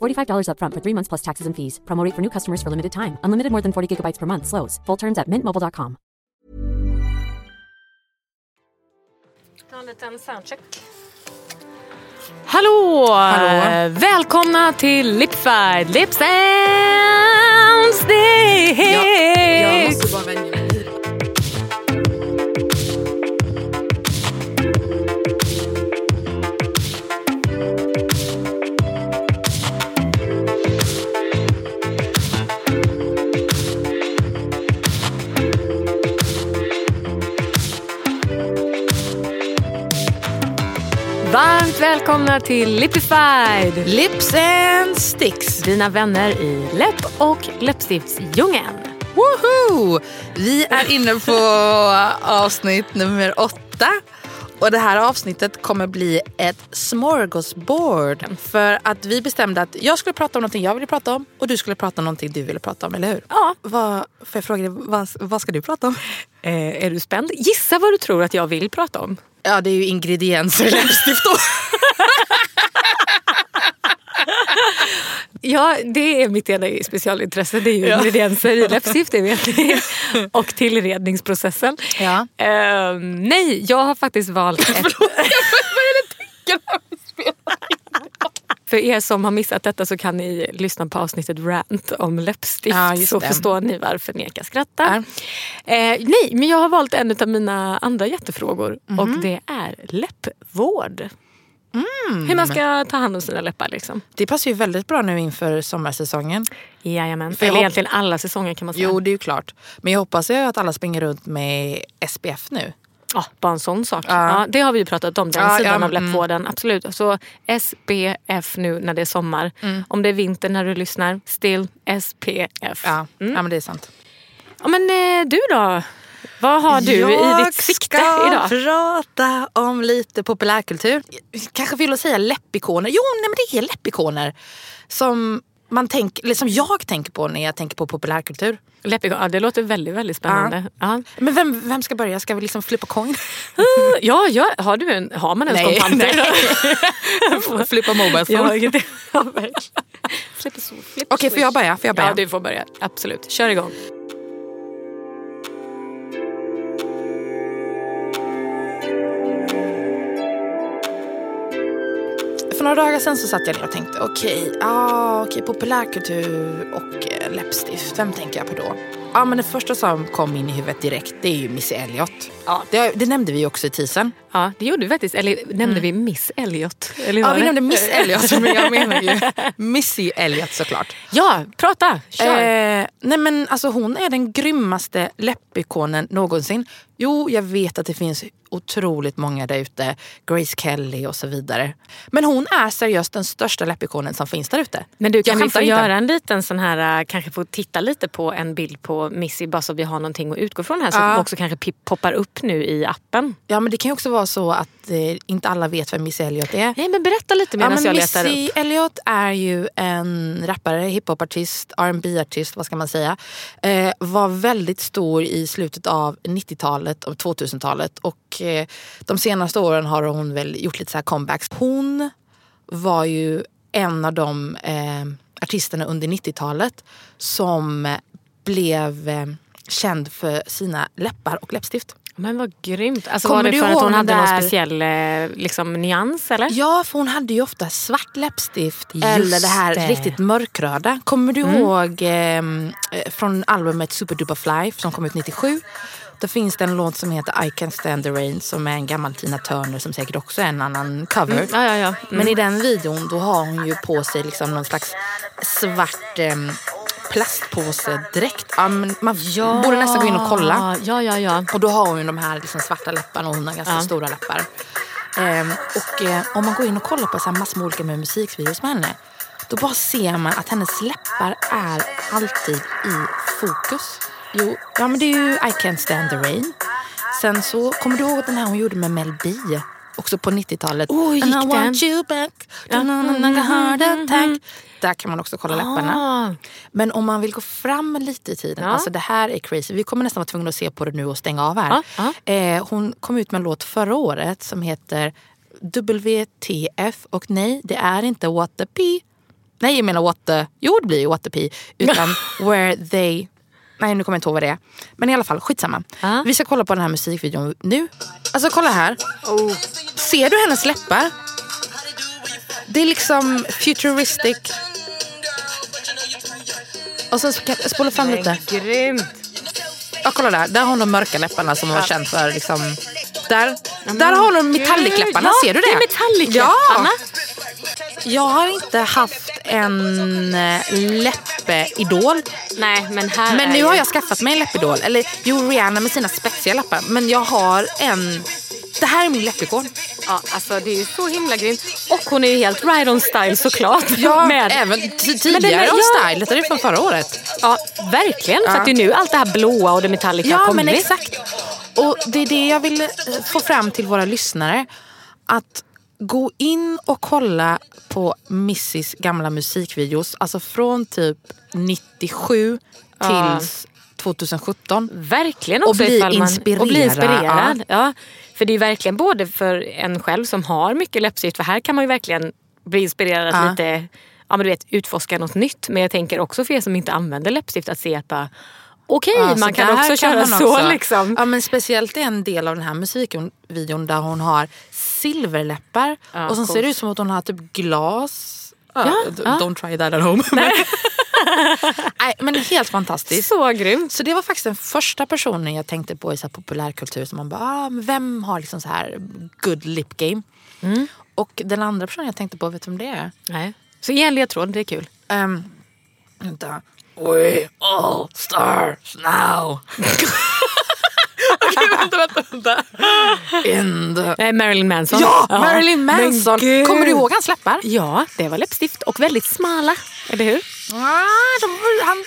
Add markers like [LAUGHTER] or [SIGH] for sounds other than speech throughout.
$45 upfront for three months plus taxes and fees. Promote for new customers for limited time. Unlimited more than 40 gigabytes per month. Slows. Full terms at mintmobile.com. Ta en liten soundcheck. Hallå! Hallå. Eh, välkomna till Lipfied Lips and Sticks! Jag, jag måste bara vänja mig Varmt välkomna till Lipified! Lips and sticks. Dina vänner i läpp och läppstiftsdjungeln. Woho! Vi är inne på avsnitt nummer åtta. Och det här avsnittet kommer bli ett smorgasbord. För att vi bestämde att jag skulle prata om någonting jag ville prata om och du skulle prata om någonting du ville prata om, eller hur? Ja. Vad, får jag fråga dig, vad, vad ska du prata om? Eh, är du spänd? Gissa vad du tror att jag vill prata om. Ja, det är ju ingredienser i [LAUGHS] läppstift då. Ja, det är mitt ena specialintresse. Det är ju ingredienser i läppstift, det vet ni. [LAUGHS] Och tillredningsprocessen. Ja. Eh, nej, jag har faktiskt valt ett... [LAUGHS] För er som har missat detta så kan ni lyssna på avsnittet Rant om läppstift. Ja, så det. förstår ni varför Neka skrattar. Eh, nej, men jag har valt en av mina andra jättefrågor Mhm. och det är läppvård. Mm. Hur man ska ta hand om sina läppar. Liksom. Det passar ju väldigt bra nu inför sommarsäsongen. Jajamän. För Eller egentligen alla säsonger kan man säga. Jo, det är ju klart. Men jag hoppas ju att alla springer runt med SPF nu. Ja, bara en sån sak. Ja. Ja. det har vi ju pratat om, den Ja, sidan ja, av läppvården. Absolut. Så SPF nu när det är sommar. Mm. Om det är vinter när du lyssnar, still SPF. Ja, ja men det är sant. Ja, men eh, du då? Vad har du i ditt sikte Jag idag? ska prata om lite populärkultur. Kanske vill jag säga läppikoner. Jo, nej, men det är läppikoner. Som, man tänk, eller som jag tänker på när jag tänker på populärkultur. Ja, det låter väldigt, väldigt spännande. Ja. Men vem, vem ska börja? Ska vi liksom flippa coin? [LAUGHS] Ja, ja, har, du en, har man ens Nej, kontanter? [LAUGHS] flippa mobile Ja, phone. [LAUGHS] ja, Okej, får swish. jag börja? Får jag börja? Ja, du får börja. Absolut. Kör igång. För några dagar sedan så satt jag ner och tänkte okej, ah, okej populärkultur och eh, läppstift. Vem tänker jag på då? Ja, men det första som kom in i huvudet direkt det är ju Missy Elliott. Ja. Det, det nämnde vi också i teasern. Ja, det gjorde vi faktiskt. Eller nämnde vi Miss Elliot? Eller Ja, vi det? nämnde Miss [LAUGHS] Elliott men jag menar ju [LAUGHS] Missy Elliott såklart. Ja, prata! Kör! Eh, nej men alltså hon är den grymmaste läppikonen någonsin. Jo, jag vet att det finns otroligt många där ute. Grace Kelly och så vidare. Men hon är seriöst den största läppikonen som finns där ute. Men du, kan vi få göra en liten sån här, äh, kanske få titta lite på en bild på Missy bara så vi har någonting att utgå från här så Ja. också kanske poppar upp nu i appen. Ja men det kan ju också vara så att eh, inte alla vet vem Missy Elliott är. Nej men berätta lite Ja, medan men jag letar upp. Missy Elliott är ju en rappare, hiphopartist, rb artist vad ska man säga. Eh, var väldigt stor i slutet av 90-talet och 2000-talet. Och eh, de senaste åren har hon väl gjort lite så här comebacks. Hon var ju en av de eh, artisterna under 90-talet som blev eh, känd för sina läppar och läppstift. Men vad grymt. Alltså, Kommer var det du för att hon hade där- någon speciell eh, liksom, nyans eller? Ja, för hon hade ju ofta svart läppstift Just eller det här det. riktigt mörkröda. Kommer du ihåg ehm, eh, från albumet Super Duper Fly som kom ut 97? Då finns det en låt som heter I Can Stand The Rain som är en gammal Tina Turner som säkert också är en annan cover. Mm, ja, ja, ja. Mm. Men i den videon då har hon ju på sig liksom någon slags svart um, plastpåsedräkt. Ja, men man borde nästan gå in och kolla. Ja, ja, ja. Och då har hon ju de här liksom svarta läpparna och hon har ganska Ja. stora läppar. Ehm, och eh, om man går in och kollar på så här massor med olika med musikvideos med henne. Då bara ser man att hennes läppar är alltid i fokus. Jo, ja men det är ju I Can't Stand The Rain. Sen så, kommer du ihåg den här hon gjorde med Mel B? Också på 90-talet. Oh, gick And I want you back. Ja. Heart attack. Där kan man också kolla läpparna. Ah. Men om man vill gå fram lite i tiden, Ja. alltså det här är crazy. Vi kommer nästan vara tvungna att se på det nu och stänga av här. Ja. Eh, hon kom ut med en låt förra året som heter WTF och nej, det är inte What the P. Nej, jag menar What the... Jo, det blir ju What the P. Utan [LAUGHS] Where they... Nej, nu kommer jag inte ihåg vad det är. Men i alla fall, skitsamma. Ja. Vi ska kolla på den här musikvideon nu. Alltså kolla här. Ser du hennes läppar? Det är liksom futuristic. Och sen så kan jag spola fram lite. Grymt. Ja, kolla där. Där har hon de mörka läpparna som hon var känd för. Liksom. Där, där har hon metallic-läpparna. Ja, Ser du det? det är metallic-läpparna. Ja. Jag har inte haft en eh, läppidol. Nej, men här Men nu har jag skaffat mig en läppidol. Eller jo, Rihanna med sina spetsiga läppar. Men jag har en... Det här är min läppikon. Ja, alltså det är ju så himla grymt. Och hon är ju helt right on style såklart. Ja, [LAUGHS] Med- även t- Men tidigare är- on ja. style. Detta är från förra året. Ja, verkligen. För att det är nu allt det här blåa och det metallica har Ja, kommit. men exakt. Och det är det jag vill eh, få fram till våra lyssnare. Att gå in och kolla på Missys gamla musikvideos. Alltså från typ 97 tills 2017. Verkligen också Och bli man, inspirerad. Och bli inspirerad. Ja. För det är verkligen både för en själv som har mycket läppstift. För här kan man ju verkligen bli inspirerad Ja. att lite ja, men du vet, utforska något nytt. Men jag tänker också för er som inte använder läppstift att se att bara okej, Ja, så man kan också köra man så. också. Liksom. Ja, men speciellt i en del av den här musikvideon där hon har silverläppar. Ja, och sen ser det ut som att hon har typ glas. Ja, ja. Don't try that at home. Nej. [LAUGHS] Nej, men helt fantastiskt. Så grymt. Så det var faktiskt den första personen jag tänkte på i så populärkultur. Som man bara, ah, vem har liksom så här good lip game? Mm. Och den andra personen jag tänkte på, vet du vem det är? Nej. Så ge en ledtråd, det är kul. Um, vänta. We all stars now. Okej, vänta, vänta, vänta. In the... Nej, Marilyn Manson. Ja, Marilyn men Manson! Kommer du ihåg hans läppar? Ja, det var läppstift och väldigt smala. Eller hur? Ah, de, han,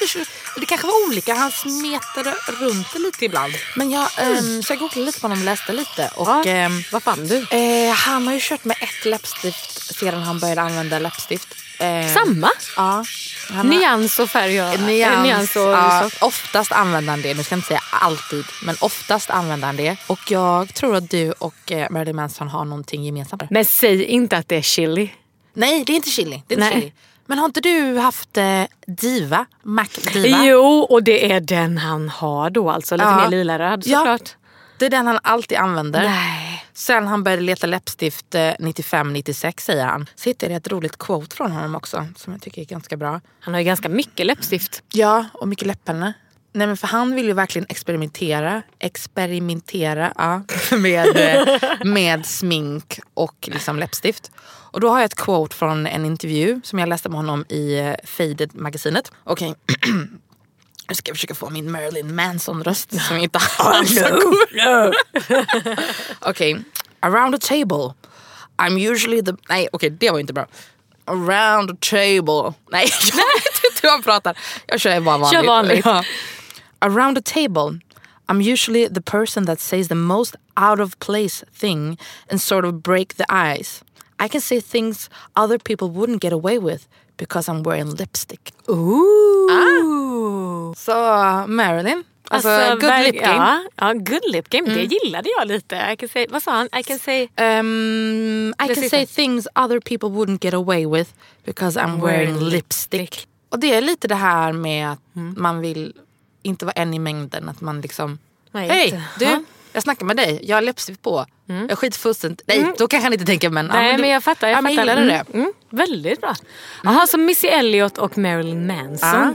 det kanske var olika. Han smetade runt det lite ibland. Men jag, ehm, så jag googlade lite på honom och läste lite. Och, Ja. ehm, Vad fann du? eh, han har ju kört med ett läppstift sedan han började använda läppstift. Eh, Samma? Ja. Har- Nyans och färg och... Nyans, nyans och ja, så. oftast använder han det. Nu ska jag inte säga alltid, men oftast använder han det. Och jag tror att du och eh, Marilyn Manson har någonting gemensamt. Men säg inte att det är chili. Nej, det är inte chili. Det är inte Nej. chili. Men har inte du haft eh, Diva? Mac Diva? Jo, och det är den han har då alltså. Lite Ja. mer lila-röd Ja. såklart. Det är den han alltid använder. Nej. Sen han började leta läppstift eh, 95-96 säger han. Så hittade jag ett roligt quote från honom också som jag tycker är ganska bra. Han har ju ganska mycket läppstift. Ja, och mycket läpparna. Nej men för han vill ju verkligen experimentera, experimentera ja, [LAUGHS] med, eh, med smink och liksom läppstift. Och då har jag ett quote från en intervju som jag läste med honom i eh, Faded-magasinet. Okej. [CLEARS THROAT] Ska jag försöka få min Marilyn Manson-röst [LAUGHS] som jag inte alls [LAUGHS] [LAUGHS] Okej. Around the table. I'm usually the... Nej okej det var inte bra. Around the table. Nej jag vet inte hur han pratar. Jag kör bara vanligt. Kör vanligt. Ja. around a table I'm usually the person that says the most out of place thing and sort of break the ice. I can say things other people wouldn't get away with because I'm wearing lipstick. Ooh. Ah. Marilyn, alltså, good verk- lip game. Ja, ja, good lip game. Det gillade jag lite. I can say, vad sa han? I can say... Um, I can say things other people wouldn't get away with because I'm wearing Wearing lipstick. Och det är lite det här med att man vill inte vara en i mängden. Att man liksom, hej du, Ja. jag snackar med dig, jag har läppstift på. Jag skiter fullständigt. Nej, då kanske han inte tänker men... ja, Nej, du- men jag fattar. Jag ja, fattar. gillade det. Mm, mm, väldigt bra. Jaha, så Missy Elliott och Marilyn Manson. Ja.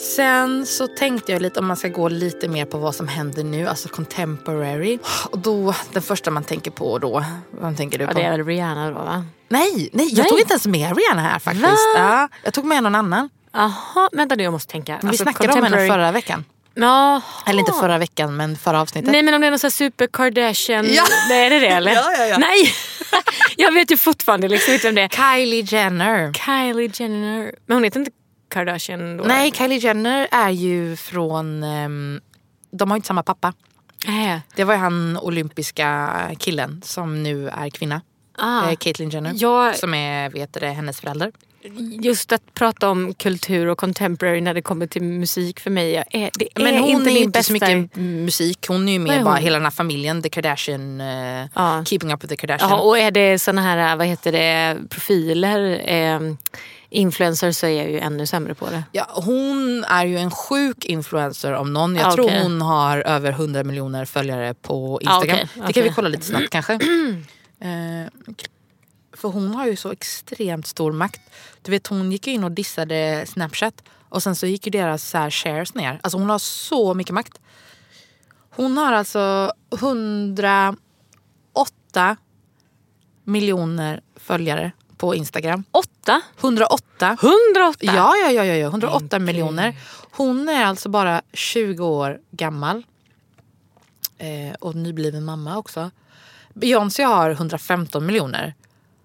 Sen så tänkte jag lite om man ska gå lite mer på vad som händer nu, alltså contemporary. Och då, den första man tänker på då, vad tänker du Ja, på? det är väl Rihanna då va? Nej, nej, jag Nej. tog inte ens med Rihanna här faktiskt. Ja, jag tog med någon annan. Jaha, vänta nu jag måste tänka. Vi Alltså, snackade om henne contemporary- förra veckan. Jaha. Eller inte förra veckan, men förra avsnittet. Nej men om det är någon sån här super Kardashian. Ja. Nej, är det det eller? [LAUGHS] Ja, ja, ja. Nej. [LAUGHS] jag vet ju fortfarande liksom inte om det är. Kylie Jenner. Kylie Jenner. Men hon heter inte Kardashian då? Nej, Kylie Jenner är ju från... ehm, de har inte samma pappa. Nej. Det var ju han olympiska killen som nu är kvinna. Ah. Eh, Caitlyn Jenner. Ja. Som är vet det, hennes förälder. Just att prata om kultur och contemporary när det kommer till musik för mig. Är, det är Men hon inte är ju inte så mycket musik. Hon är ju är bara hela den här familjen. The Kardashian. Ja. Keeping up with the Kardashian. Jaha, och är det såna här, vad heter det, profiler, eh, influencers så är jag ju ännu sämre på det. Ja, hon är ju en sjuk influencer om någon. Jag Ah, tror hon har över 100 miljoner följare på Ah, Instagram. okej, Det okej. kan vi kolla lite snabbt kanske. [CLEARS THROAT] Eh, för hon har ju så extremt stor makt. Du vet hon gick in och dissade Snapchat och sen så gick ju deras så här shares ner. Alltså hon har så mycket makt. Hon har alltså 108 miljoner följare på Instagram. 108. 108? Ja, ja, ja, ja, ja. 108 Men miljoner. Hon är alltså bara 20 år gammal. Eh, och nybliven mamma också. Beyoncé har 115 miljoner.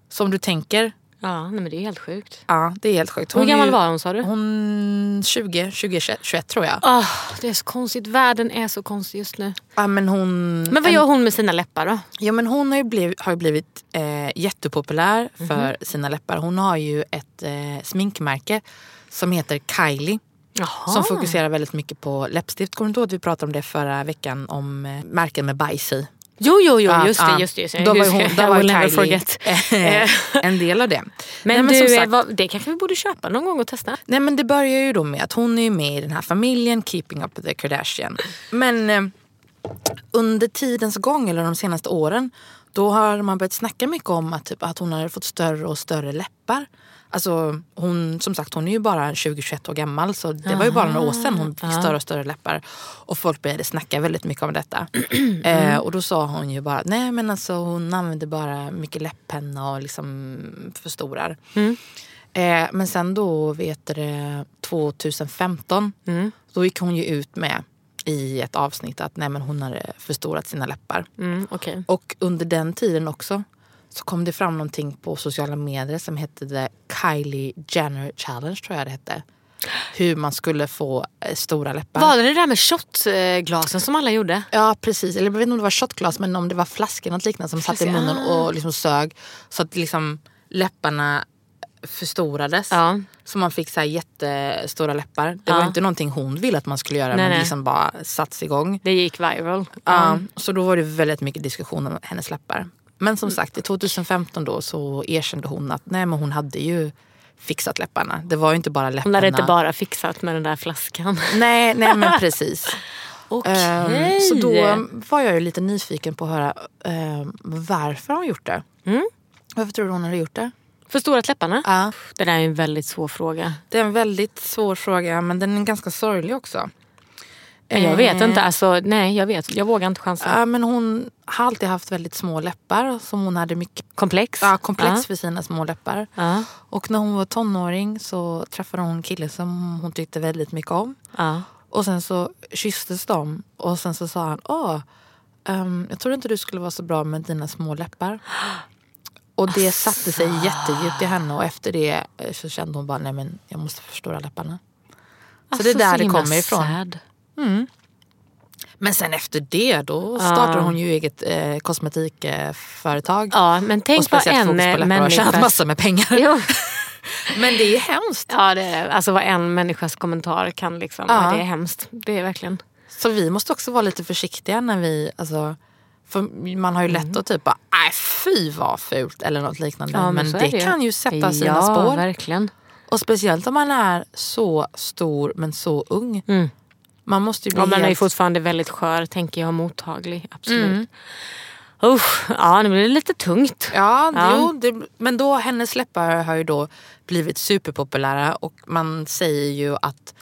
Så om du tänker, Ja, nej, men det är helt sjukt. ja det är helt sjukt. Hur är gammal ju- var hon sa du? Hon 20, 20 21 tror jag. Ah, det är så konstigt, världen är så konstig just nu. Ja, men hon, Men vad en- gör hon med sina läppar då? Ja, men hon har ju blivit, har ju blivit eh, jättepopulär Mhm. för sina läppar. Hon har ju ett eh, sminkmärke som heter Kylie. Jaha. Som fokuserar väldigt mycket på läppstift. Kommer du inte ihåg att vi pratade om det förra veckan? Om eh, märken med bajs i. Jo, jo, jo, Ja, just det. ja. Just det, just det. Då var hon, då var will never Kylie forget. en del av det. Men, Nej, du, som eh, sagt- vad, det kanske vi borde köpa någon gång och testa. Nej men det börjar ju då med att hon är med i den här familjen Keeping Up With The Kardashian. Men eh, under tidens gång eller de senaste åren då har man börjat snacka mycket om att, typ, att hon har fått större och större läppar. Alltså hon, som sagt hon är ju bara 20-21 år gammal så det var ju bara några år sedan hon fick större och större läppar. Och folk började snacka väldigt mycket om detta. [CLEARS THROAT] eh, och då sa hon ju bara, nej men alltså hon använder bara mycket läpppenna och liksom förstorar. Eh, men sen då, vet du det, 2015, då gick hon ju ut med i ett avsnitt att nej, men hon hade förstorat sina läppar. Mm, okej. Och under den tiden också så kom det fram någonting på sociala medier som hette The Kylie Jenner Challenge tror jag det hette. Hur man skulle få eh, stora läppar. Var det det där med shotglasen som alla gjorde? Ja precis, eller jag vet inte om det var shotglas men om det var flaskor något liknande som satt i munnen ah. och liksom sög. Så att liksom läpparna förstorades. Ja. Så man fick så här jättestora läppar. Det Ja. var inte någonting hon ville att man skulle göra Nej, men nej. liksom bara satts igång. Det gick viral. Ja, så då var det väldigt mycket diskussion om hennes läppar. Men Mm. som sagt, i 2015 då så erkände hon att nej, men hon hade ju fixat läpparna. Det var ju inte bara läpparna. Hon hade inte bara fixat med den där flaskan. [LAUGHS] Nej, nej men precis. [LAUGHS] Okej. Ehm, så då var jag ju lite nyfiken på att höra ehm, varför har hon gjort det? Mm. Varför tror du hon hade gjort det? Förstorat läpparna? Ja, Det där är en väldigt svår fråga. det är en väldigt svår fråga men den är ganska sorglig också. Men jag vet Eh, inte. Alltså, nej, jag vet. Jag vågar inte chansa. Ja, men hon har alltid haft väldigt små läppar som hon hade mycket Komplex? ja, komplex Ja. för sina små läppar. Ja. Och när hon var tonåring så träffade hon en kille som hon tyckte väldigt mycket om. Ja. Och sen så kysstes de och sen så sa han Åh, ehm, jag trodde inte du skulle vara så bra med dina små läppar. Och det satte sig jättedjupt i henne och efter det eh, så kände hon bara nej men jag måste förstora läpparna. Så det är där det himla kommer ifrån. sad. Men sen efter det då startade hon ju eget eh, kosmetikföretag. Ja, men och tänk på en läppar och tjänat människa... massor med pengar. Jo. [LAUGHS] Men det är ju hemskt. Ja, det är, alltså vad en människas kommentar kan liksom... Ja. Det är hemskt. Det är verkligen... Så vi måste också vara lite försiktiga när vi, alltså, för man har ju lätt att typ bara, nej fy vad fult eller något liknande. Ja, men så det, ju. kan ju sätta sina ja, spår. verkligen. Och speciellt om man är så stor men så ung. Man måste ju bli Ja, man är fortfarande väldigt skör, tänker jag, mottaglig. Absolut. Mm. Usch, ja, nu blir det lite tungt. Ja, Ja. Jo, det, men då hennes läppar har ju då blivit superpopulära och man säger ju att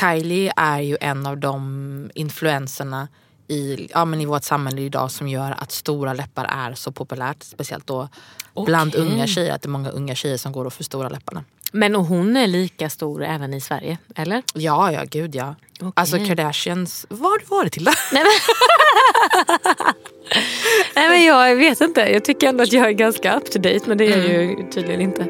Kylie är ju en av de influenserna i, ja, men i vårt samhälle idag som gör att stora läppar är så populärt. Speciellt då bland Okej. unga tjejer, att det är många unga tjejer som går och för stora läpparna. Men och hon är lika stor även i Sverige, eller? Ja, ja gud ja. Okej. Alltså Kardashians, vad har du varit till då? Nej, men... [LAUGHS] Nej men jag vet inte, jag tycker ändå att jag är ganska up to date men det är jag ju tydligen inte.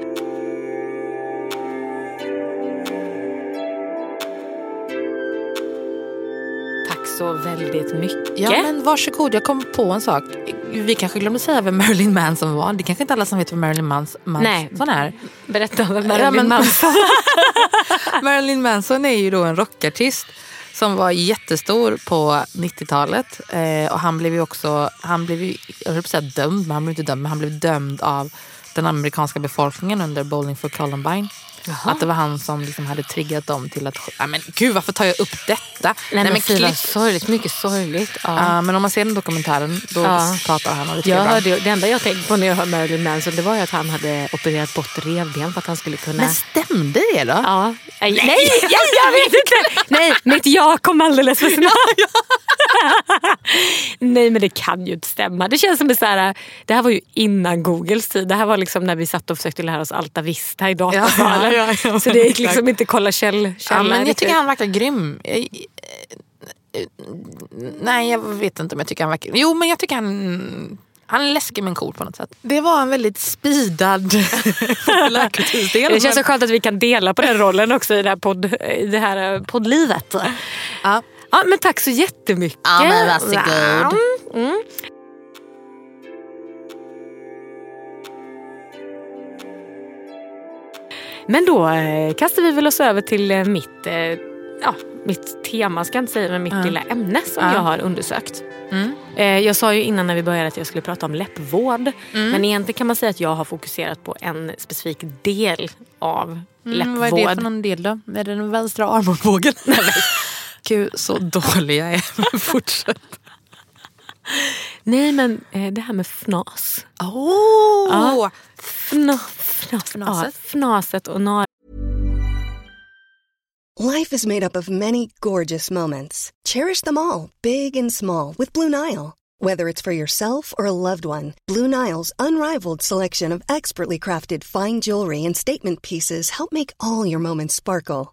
Tack så väldigt mycket. Ja men varsågod, jag kom på en sak. Vi kanske glömde säga vem Marilyn Manson var. Det är kanske inte alla som vet vem Marilyn Mans-. Manson är. Berätta om Marilyn Ja, men- Manson. [LAUGHS] Marilyn Manson är ju då en rockartist som var jättestor på 90-talet. Eh, och han blev ju också, han blev ju, jag höll på att säga dömd, men han blev inte dömd, men han blev dömd av den amerikanska befolkningen under Bowling for Columbine. Att det var han som liksom hade triggat dem till att... Ja, men gud, varför tar jag upp detta? Nej, men fy sorgligt, mycket sorgligt. Ja. Ja, men om man ser den dokumentären, då Ja. pratar han och det Jag jag hörde, det enda jag tänkte på när jag hörde Marilyn Manson det var ju att han hade opererat bort revben för att han skulle kunna... Men stämde det då? Ja. Nej, nej jag, jag vet inte! [LAUGHS] Nej, mitt ja kom alldeles för snabbt. [LAUGHS] nej men det kan ju inte stämma. Det känns som att så här, det här var ju innan Googles tid. Det här var liksom när vi satt och försökte lära oss Alta Vista i datasalen. Ja, ja, ja, så det gick liksom inte kolla käll, Ja, källan men jag riktigt. tycker han verkar grym. Jag- eh, Nej, jag vet inte om jag tycker han verkar... Jo, men jag tycker han... Han är läskig men cool på något sätt. Det var en väldigt speedad [LAUGHS] populärkultursdel. Det känns så skönt att vi kan dela på den rollen också i det här, podd, i det här eh, poddlivet. Ja. Ja, men tack så jättemycket. Ja, men varsågod. Mm. Men då eh, kastar vi väl oss över till eh, mitt, eh, ja, mitt tema, ska jag inte säga, men mitt lilla ämne som Ja. jag har undersökt. Mm. Eh, jag sa ju innan när vi började att jag skulle prata om läppvård. Men egentligen kan man säga att jag har fokuserat på en specifik del av Mm, läppvård. vad är det för någon del då? Är det den vänstra armbågen? [LAUGHS] Nej, men- Gud, så dålig jag är. Men [LAUGHS] Fortsätt. Nej men eh, det här med fnas. Åh! Ja. Fna, fnas, Fnaset. Ja, fnaset och nar. Life is made up of many gorgeous moments. Cherish them all, big and small, with Blue Nile. Whether it's for yourself or a loved one, Blue Nile's unrivaled selection of expertly crafted fine jewelry and statement pieces help make all your moments sparkle.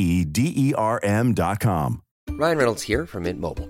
D E R M.com. Ryan Reynolds here from Mint Mobile.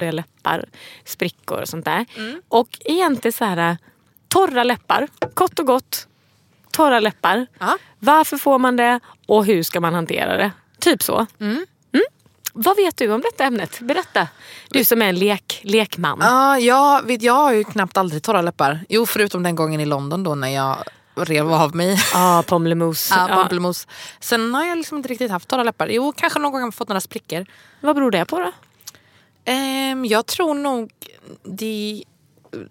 läppar, sprickor och sånt där. Och egentligen så här torra läppar, kort och gott. Torra läppar. Ja. Varför får man det och hur ska man hantera det? Typ så. Mm. Vad vet du om detta ämnet? Berätta. Du som är en lek, lekman. Ja, jag, vet, jag har ju knappt aldrig torra läppar. Jo, förutom den gången i London då när jag rev av mig Ja, pomlemousse. [LAUGHS] ja, Ja. pamplemousse. Sen har jag liksom inte riktigt haft torra läppar. Jo, kanske någon gång har fått några sprickor. Vad beror det på då? Ehm, jag tror nog det...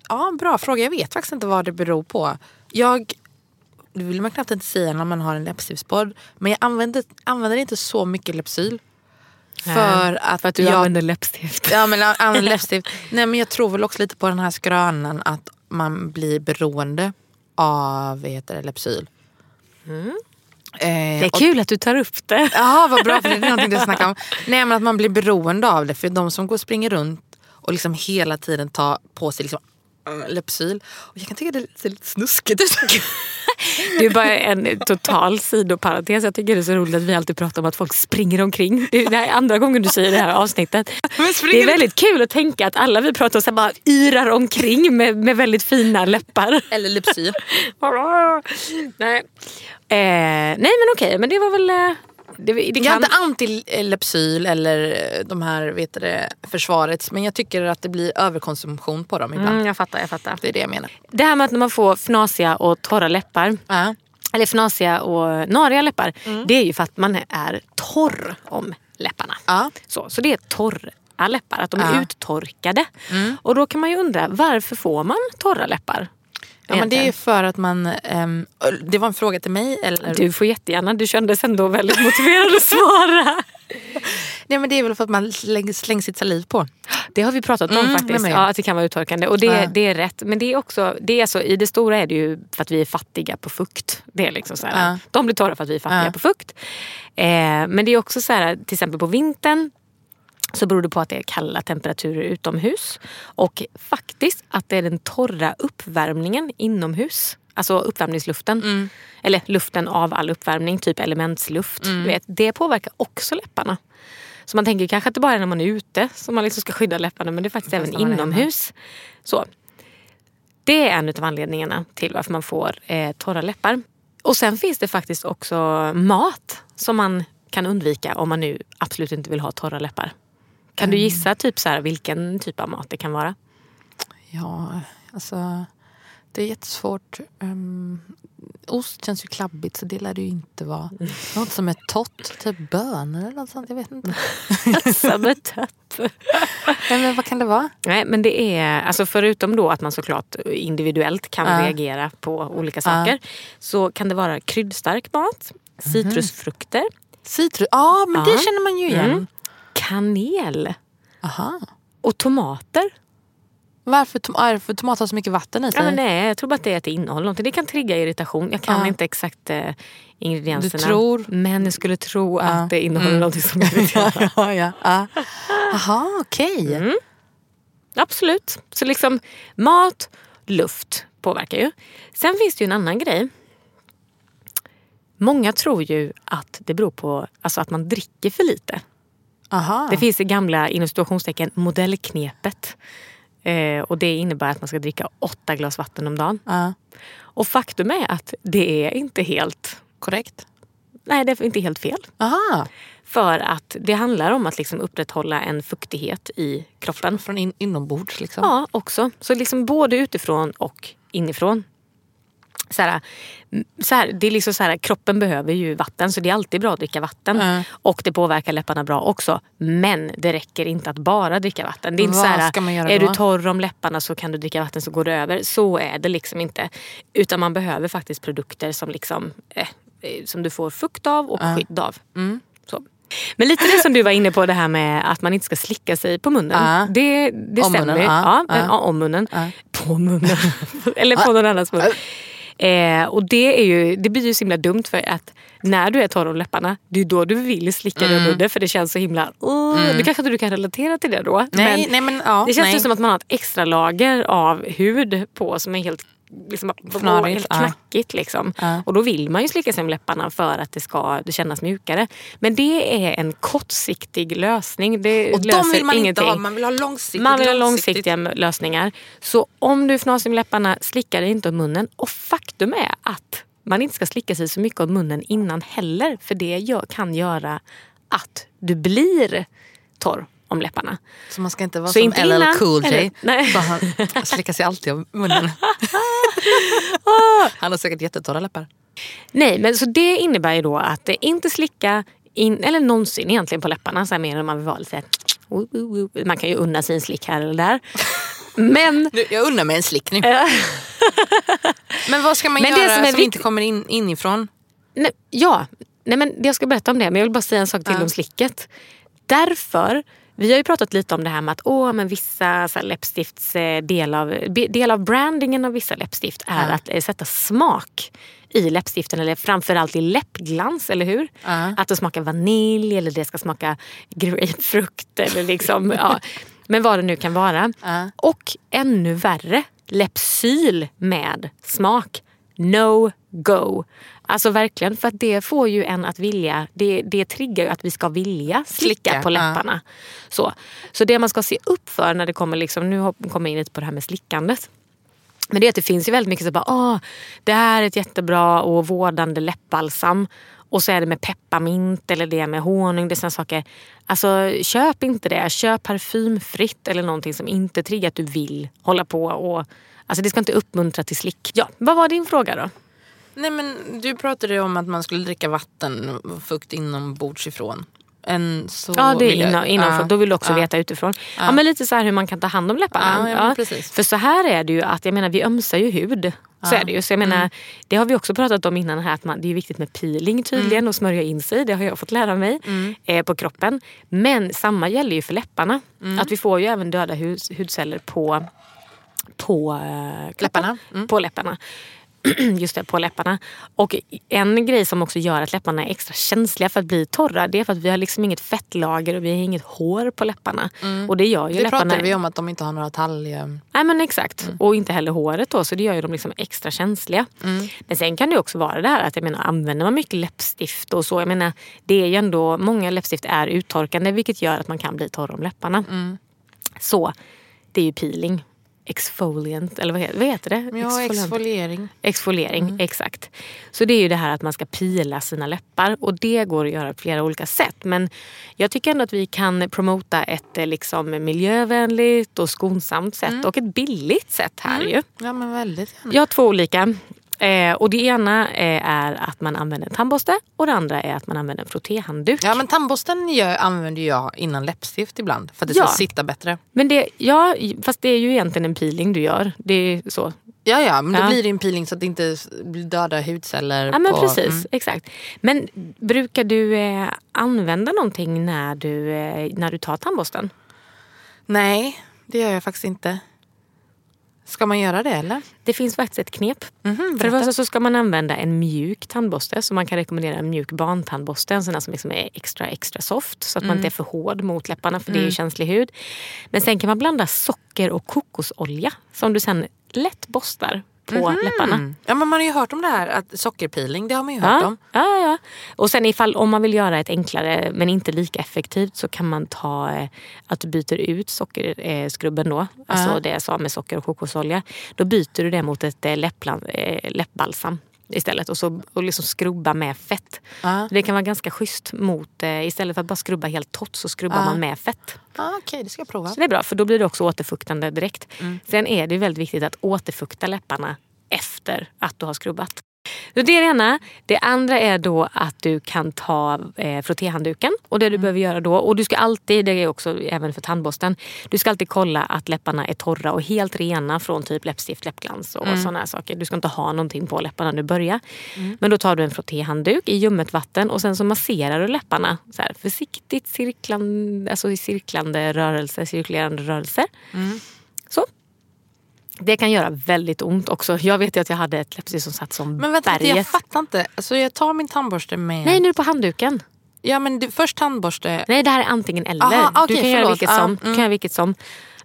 Ja, bra fråga. Jag vet faktiskt inte vad det beror på. Jag... Det vill man knappt inte säga när man har en läppstiftspodd. Men jag använder, använder inte så mycket Lypsyl. För att, För att du jag, använder läppstift. Ja, men jag använder [LAUGHS] läppstift. Nej, men jag tror väl också lite på den här skrönan att man blir beroende av vad heter det, Lypsyl. Eh, Det är och- kul att du tar upp det. [LAUGHS] Ja, vad bra för det är någonting du snackar om. Nej men att man blir beroende av det. För de som går och springer runt och liksom hela tiden tar på sig liksom äh, Lypsyl. Och jag kan tycka det ser lite snuskigt ut. Det är bara en total sidoparentes. Jag tycker det är så roligt att vi alltid pratar om att folk springer omkring. Det är andra gången du säger det här avsnittet. Det är väldigt kul att tänka att alla vi pratar om så bara yrar omkring med, med väldigt fina läppar. Eller Lypsyl. [LAUGHS] nej. Eh, nej men okej, men det var väl... Det, det Jag är kan... inte anti-Lypsyl eller de här vet det, försvarets. Men jag tycker att det blir överkonsumtion på dem ibland. Mm, jag fattar, jag fattar. Det är det jag menar. Det här med att man får fnasiga och torra läppar Ja. eller fnasiga och nariga läppar. Det är ju för att man är torr om läpparna. Ja. Så, så det är torra läppar, att de är Ja. uttorkade. Och då kan man ju undra, varför får man torra läppar? Ja, men det är för att man... ehm, det var en fråga till mig. Eller? Du får jättegärna, du kändes ändå väldigt motiverad att svara. [LAUGHS] Nej, men det är väl för att man slänger, slänger sitt saliv på. Det har vi pratat om Mm, faktiskt. Ja, att det kan vara uttorkande. Och det, Ja. det är rätt. Men det är också, det är så, i det stora är det ju för att vi är fattiga på fukt. Det är liksom så här, Ja. De blir torra för att vi är fattiga på fukt. Eh, men det är också så här, till exempel på vintern så beror det på att det är kalla temperaturer utomhus. Och faktiskt att det är den torra uppvärmningen inomhus. Alltså uppvärmningsluften. Mm. Eller luften av all uppvärmning, typ elementsluft. Mm. Du vet, det påverkar också läpparna. Så man tänker kanske att det bara är när man är ute som man liksom ska skydda läpparna. Men det är faktiskt även man är inomhus. Så. Det är en av anledningarna till varför man får eh, torra läppar. Och sen finns det faktiskt också mat som man kan undvika om man nu absolut inte vill ha torra läppar. Kan du gissa typ så här, vilken typ av mat det kan vara? Ja, alltså det är jättesvårt. Um, ost känns ju klabbigt så det lär det ju inte vara. Något som är torrt, typ bönor eller något sånt. Jag vet inte. [LAUGHS] Som ett tött. [LAUGHS] Nej, men vad kan det vara? Nej, men det är, alltså förutom då att man såklart individuellt kan Ja. reagera på olika saker. Så kan det vara kryddstark mat, citrusfrukter, Citrus? Ja, men det Ja. känner man ju igen. Mm. Kanel Aha. och tomater. Varför tom- är det för tomat har så mycket vatten i sig? Ja, nej, jag tror bara att det är att det innehåller någonting. Det kan trigga irritation. Jag kan Ja. inte exakt eh, ingredienserna. Du tror? Men jag skulle tro Ja. att det innehåller Mm. någonting som irriterar. [LAUGHS] ja, ja, ja. Okej. Mm. Absolut. Så liksom mat, luft påverkar ju. Sen finns det ju en annan grej. Många tror ju att det beror på alltså att man dricker för lite. Aha. Det finns det gamla inom situationstecken modellknepet. Eh, och det innebär att man ska dricka åtta glas vatten om dagen. Ja, Och faktum är att det är inte helt, korrekt. nej det är inte helt fel. Aha. För att det handlar om att liksom upprätthålla en fuktighet i kroppen. Från in, inombords liksom. Ja, också. Så liksom både utifrån och inifrån. Så här, mm, så här, det är liksom så här, kroppen behöver ju vatten så det är alltid bra att dricka vatten. Mm. Och det påverkar läpparna bra också. Men det räcker inte att bara dricka vatten. Det är inte Vad så här, är då? du torr om läpparna så kan du dricka vatten så går det över. Så är det liksom inte. Utan man behöver faktiskt produkter som, liksom, eh, eh, som du får fukt av och skydd av. Mm. Men lite det som du var inne på det här med att man inte ska slicka sig på munnen. Ja. Det, det stämmer. munnen, ja. ja. ja, om munnen. På munnen. [LAUGHS] Eller på någon annans mun. Eh, och det, är ju, det blir ju så himla dumt för att när du är torr om läpparna, det är då du vill slicka dig Mm. munnen för det känns så himla... Uh, Nu kanske inte du kan relatera till det då. Nej, nej, men, ja, det känns nej. ju som att man har ett extra lager av hud på som är helt, liksom, Fnarigt, helt ja. knackigt. Liksom. Ja. Och då vill man ju slicka sig om läpparna för att det ska det kännas mjukare. Men det är en kortsiktig lösning. Det Och de löser vill man ingenting. inte ha, man vill ha långsiktigt. Man vill ha långsiktigt. långsiktiga lösningar. Så om du är fnasig med läpparna, slicka dig inte om munnen. Och faktum är att man inte ska slicka sig så mycket om munnen innan heller. För det kan göra att du blir torr om läpparna. Så man ska inte vara Så som inte LL innan, Cool J. Han slickar sig alltid om munnen. [LAUGHS] Han har säkert jättetorra läppar. Nej, men så det innebär ju då att inte slicka in, eller någonsin egentligen på läpparna. Så här mer än man vill vara lite. Man kan ju unna sig en slick här eller där. Men [LAUGHS] Nu, jag unnar mig en slickning. [LAUGHS] Men vad ska man Men det göra som som inte kommer in inifrån? Nej, ja, nej, men jag ska berätta om det. Men jag vill bara säga en sak till Ja. om slicket. Därför, vi har ju pratat lite om det här med att åh, men vissa så läppstifts eh, del av, del av brandingen av vissa läppstift är Ja. att eh, sätta smak i läppstiften eller framförallt i läppglans, eller hur? Ja. Att det smakar vanilj eller det ska smaka grapefrukt eller liksom, [LAUGHS] ja. Men vad det nu kan vara. Ja. Och ännu värre, Lepsyl med smak. No go. Alltså verkligen, för att det får ju en att vilja, det, det triggar ju att vi ska vilja slicka, Slicka, på ja. läpparna. Så. så det man ska se upp för när det kommer, liksom, nu kommer jag in lite på det här med slickandet. Men det är att det finns ju väldigt mycket så bara, Åh, det här är ett jättebra och vårdande läppbalsam. Och så är det med pepparmint eller det är med honung. Det är såna saker. Alltså köp inte det. Köp parfymfritt eller någonting som inte triggar att du vill hålla på. Och, alltså det ska inte uppmuntra till slick. Ja, vad var din fråga då? Nej, men du pratade om att man skulle dricka vatten och fukt inombords ifrån. En, så Ja, det är innan, innanför. Ja, Då vill du också ja. veta utifrån. Ja. men lite så här hur man kan ta hand om läpparna. Ja, ja, precis. För så här är det ju att jag menar, vi ömsar ju hud. Så är det ju. Så jag menar, Det har vi också pratat om innan här att man, det är viktigt med peeling tydligen Mm. och smörja in sig. Det har jag fått lära mig eh, på kroppen. Men samma gäller ju för läpparna. Mm. Att vi får ju även döda hud, hudceller på, på eh. Läpparna. Mm. På läpparna. [CLEARS THROAT] Just det, på läpparna. Och en grej som också gör att läpparna är extra känsliga för att bli torra det är för att vi har liksom inget fettlager och vi har inget hår på läpparna. Och det gör ju Mm. Det läpparna... pratade vi om att de inte har några talg... Nej men exakt. Mm. Och inte heller håret då så det gör ju dem liksom extra känsliga. Mm. Men sen kan det också vara det här att jag menar använder man mycket läppstift och så. Jag menar det är ju ändå, många läppstift är uttorkande vilket gör att man kan bli torr om läpparna. Mm. Så det är ju peeling. Exfoliant, eller vad heter, vad heter det? Ja, exfoliering. Exfoliering, Mm. exakt. Så det är ju det här att man ska pila sina läppar och det går att göra på flera olika sätt. Men jag tycker ändå att vi kan promota ett eh, liksom, miljövänligt och skonsamt sätt Mm. och ett billigt sätt här ju. Ja, men väldigt gärna. Jag har två olika. Eh, och det ena eh, är att man använder en tandborste och det andra är att man använder en frottéhandduk. Ja, men tandborsten gör, använder jag innan läppstift ibland. För att det ska Ja. sitta bättre. Men det, ja, fast det är ju egentligen en peeling du gör. Det är så. Ja, ja, men då Ja. blir det en peeling så att det inte blir döda hudceller. Ja men på, precis, Mm. exakt. Men brukar du eh, använda någonting när du, eh, när du tar tandborsten? Nej, det gör jag faktiskt inte. Ska man göra det eller? Det finns faktiskt ett knep. Mhm, För det första så ska man använda en mjuk tandborste. Så man kan rekommendera en mjuk barntandborste. En sån där som liksom är extra extra soft. Så att man inte är för hård mot läpparna för det är ju känslig hud. Men sen kan man blanda socker och kokosolja. Som du sen lätt borstar på läpparna. Mm. Ja, men man har ju hört om det här att sockerpeeling, det har man ju hört Ja, om. ja, ja. Och sen ifall om man vill göra ett enklare men inte lika effektivt så kan man ta eh, att du byter ut sockerskrubben då. Alltså det jag sa med socker och kokosolja. Då byter du det mot ett eh, eh, läppbalsam istället och, så, och liksom skrubba med fett. Ja. Det kan vara ganska schysst mot, eh, istället för att bara skrubba helt torrt så skrubbar Ja. man med fett. Ah, Okej, det ska jag prova. Så det är bra för då blir det också återfuktande direkt. Mm. Sen är det väldigt viktigt att återfukta läpparna efter att du har skrubbat. Så det är det ena. Det andra är då att du kan ta eh, frottéhandduken. Och det du behöver göra då, och du ska alltid, det är också även för tandborsten, du ska alltid kolla att läpparna är torra och helt rena från typ läppstift, läppglans och mm. sådana här saker. Du ska inte ha någonting på läpparna när du börjar. Mm. Men då tar du en frottéhandduk i ljummet vatten och sen så masserar du läpparna så här, försiktigt cirklande, alltså i cirklande rörelser, cirkulerande rörelser. Mm. Så. Det kan göra väldigt ont också. Jag vet ju att jag hade ett läppstift som satt som Men vänta, berget. jag fattar inte. Alltså, jag tar min tandborste med... Nej, nu är det på handduken. Ja men du, först tandborste. Nej, det här är antingen eller. Aha, du okej, kan göra vilket som. Ja, Du kan mm. göra vilket som.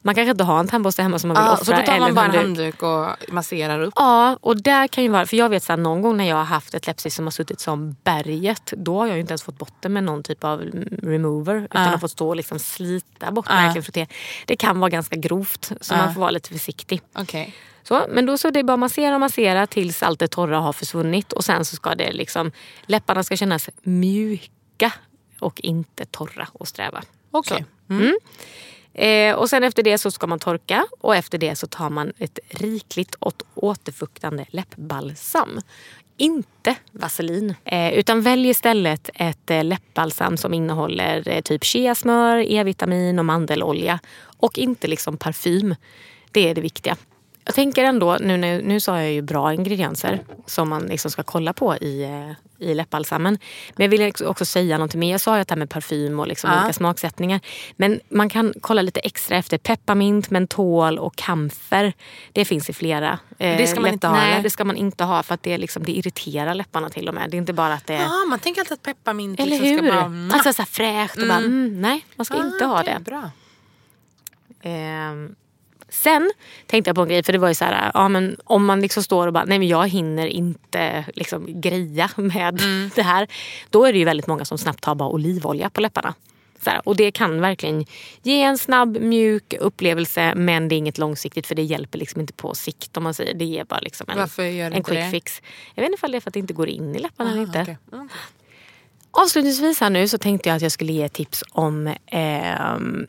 Man kanske inte har en tandborste hemma som man vill Ja, offra. så då tar man bara en handduk. och masserar upp. Ja, och där kan ju vara, för jag vet så här, någon gång när jag har haft ett läppstift som har suttit som berget, då har jag inte ens fått bort det med någon typ av remover. Utan Ja. har fått stå och liksom slita bort Ja. frotté. Det kan vara ganska grovt, så Ja. man får vara lite försiktig. Okej. Så, men då så är det bara massera och massera tills allt det torra har försvunnit. Och sen så ska det liksom, läpparna ska kännas mjuka och inte torra och sträva. Okej. Mm. Eh, och sen efter det så ska man torka och efter det så tar man ett rikligt och återfuktande läppbalsam. Inte vaselin. Eh, utan välj istället ett eh, läppbalsam som innehåller eh, typ cheasmör, E-vitamin och mandelolja. Och inte liksom parfym. Det är det viktiga. Jag tänker ändå, nu, nu, nu sa jag ju bra ingredienser som man liksom ska kolla på i, eh, i läppbalsamen. Men jag vill också- också säga någonting mer. Jag sa ju att det här med parfym och liksom Ja. olika smaksättningar. Men man kan kolla lite extra efter pepparmint, mentol och kamfer. Det finns i flera. eh, Det ska man inte ha, Nej, det ska man inte ha för att det, liksom, det irriterar läpparna till och med. Det är inte bara att det. Ja, man tänker alltid att pepparmint Eller liksom hur? ska bara... Alltså så fräscht och bara, mm, nej man ska inte Ah, ha okej, det. Bra. Ehm, sen tänkte jag på en grej, för det var ju så här, ja, men om man liksom står och bara, nej men jag hinner inte liksom greja med [LAUGHS] det här. Då är det ju väldigt många som snabbt tar bara olivolja på läpparna. Så här, och det kan verkligen ge en snabb mjuk upplevelse men det är inget långsiktigt för det hjälper liksom inte på sikt om man säger. Det ger bara liksom en, Varför gör det en quick det? fix. Jag vet inte ifall det är för att det inte går in i läpparna eller inte. Okej. Mm. Avslutningsvis här nu så tänkte jag att jag skulle ge tips om ehm,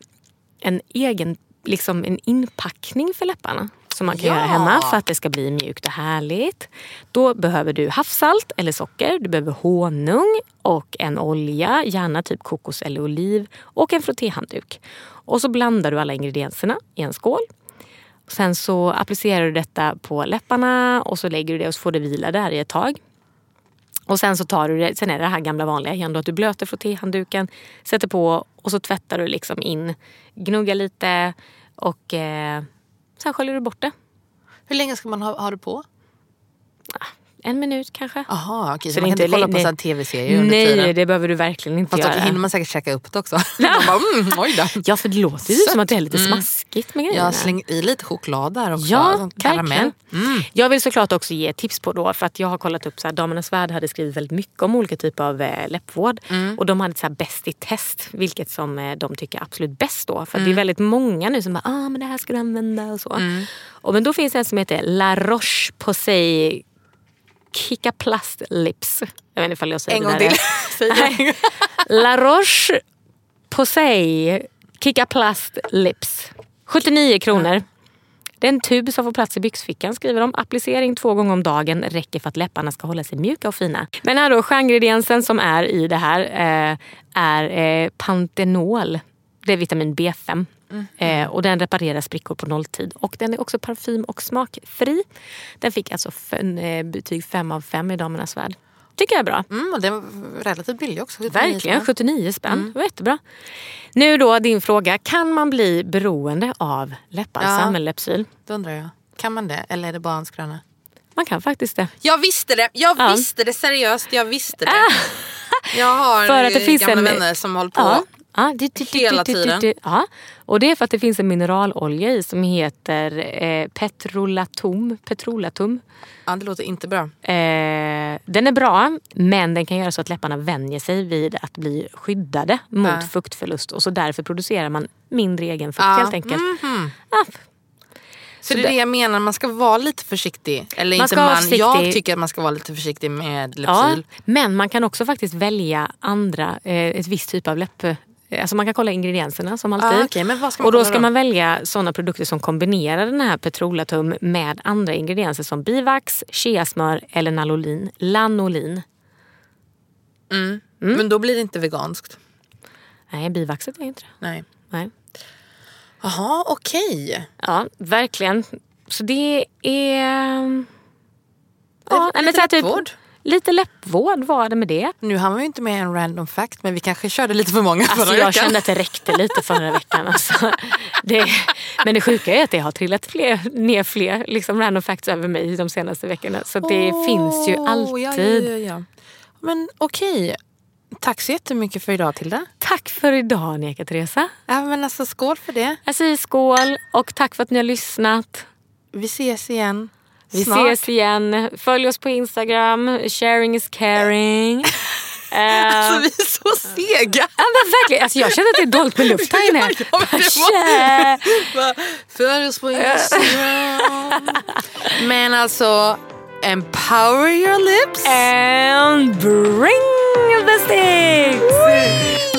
en egen liksom en inpackning för läpparna. Som man kan Ja! göra hemma för att det ska bli mjukt och härligt. Då behöver du havssalt eller socker. Du behöver honung och en olja, gärna typ kokos eller oliv. Och en frottéhandduk. Och så blandar du alla ingredienserna i en skål. Sen så applicerar du detta på läpparna och så lägger du det och så får det vila där i ett tag. Och sen så tar du det, sen är det det här gamla vanliga igen då, att du blöter frottéhandduken, sätter på och så tvättar du liksom in, gnuggar lite och eh, sen sköljer du bort det. Hur länge ska man ha, ha det på? En minut kanske. Jaha, okej. Så, Så man är kan inte kolla på nej. tv-serier under Nej, tiden? det behöver du verkligen inte Fast då göra. hinner man säkert käka upp det också. [LAUGHS] bara, mm, då. Ja, för det låter ju som att det är lite smaskigt med grejerna. Jag slänger i lite choklad där också. Ja, karamell. verkligen. Jag vill såklart också ge tips på då, för att jag har kollat upp så här, Damernas Värld hade skrivit väldigt mycket om olika typer av eh, läppvård. Och de hade så här bäst i test, vilket som eh, de tycker är absolut bäst då. För det är väldigt många nu som bara, ah men det här ska du använda och så. Och, men då finns det en som heter La Roche-Posay Kika Plast Lips. Jag vet inte ifall jag säger En det där. [LAUGHS] Nej. La Roche Posay Kika Plast Lips. 79 kronor. Det är en tub som får plats i byxfickan skriver de. Applicering två gånger om dagen räcker för att läpparna ska hålla sig mjuka och fina. Men här då, stjärningrediensen som är i det här eh, är eh, Pantenol. Det är vitamin B5. Eh, och den reparerar sprickor på nolltid. Och den är också parfym och smakfri. Den fick alltså eh, betyg 5 av 5 i Damernas Värld. Tycker jag är bra. Mm, och den var relativt billig också. 79 Verkligen, spänn. 79 spänn. Det var jättebra. Nu då din fråga. Kan man bli beroende av läppbalsam Ja. eller läppsyl? Då undrar jag, kan man det eller är det bara en skröna? Man kan faktiskt det. Jag visste det! Jag Ja. visste det seriöst. Jag visste det. Jag har [LAUGHS] För att det finns gamla en- vänner som håller på. Ja. Ja, Hela tiden. Ja. Och det är för att det finns en mineralolja i som heter eh, petrolatum. petrolatum. Ja, det låter inte bra. Eh, den är bra men den kan göra så att läpparna vänjer sig vid att bli skyddade mot Ja. fuktförlust. Och så därför producerar man mindre egen fukt Ja. helt enkelt. Mhm. Ja, Så det är det jag menar, man ska vara lite försiktig. Eller Man inte man, försiktig. jag tycker att man ska vara lite försiktig med Ja, läppsyl. men man kan också faktiskt välja andra, eh, ett visst typ av läpp, Alltså man kan kolla ingredienserna som alltid. Ah, man och då ska då? man välja sådana produkter som kombinerar den här petrolatum med andra ingredienser som bivax, cheasmör eller lanolin. lanolin. Mm. Men då blir det inte veganskt. Nej, bivaxet är inte det. Nej. Nej. Jaha, okej. Ja, verkligen. Så det är... Ja, nej, men så här typ. Lite läppvård var det med det. Nu man ju inte med en random fact men vi kanske körde lite för många förra Alltså jag veckan. kände att det räckte lite förra veckan. Alltså. Det, men det sjuka är att det har trillat fler, ner fler liksom random facts över mig de senaste veckorna. Så det Åh, finns ju alltid. Ja, ja, ja. Men okej. Tack så jättemycket för idag Tilda. Tack för idag Neka Teresa. Ja, men alltså, skål för det. Jag säger skål och tack för att ni har lyssnat. Vi ses igen. Vi Snart. ses igen. Följ oss på Instagram. Sharing is caring. Eh, [LAUGHS] Alltså vi är så sega. ja, men verkligen. Alltså, jag känner att det är dåligt med luft här inne. [LAUGHS] Ja. [LAUGHS] Följ oss på Instagram. men alltså, empower your lips. And bring the sticks!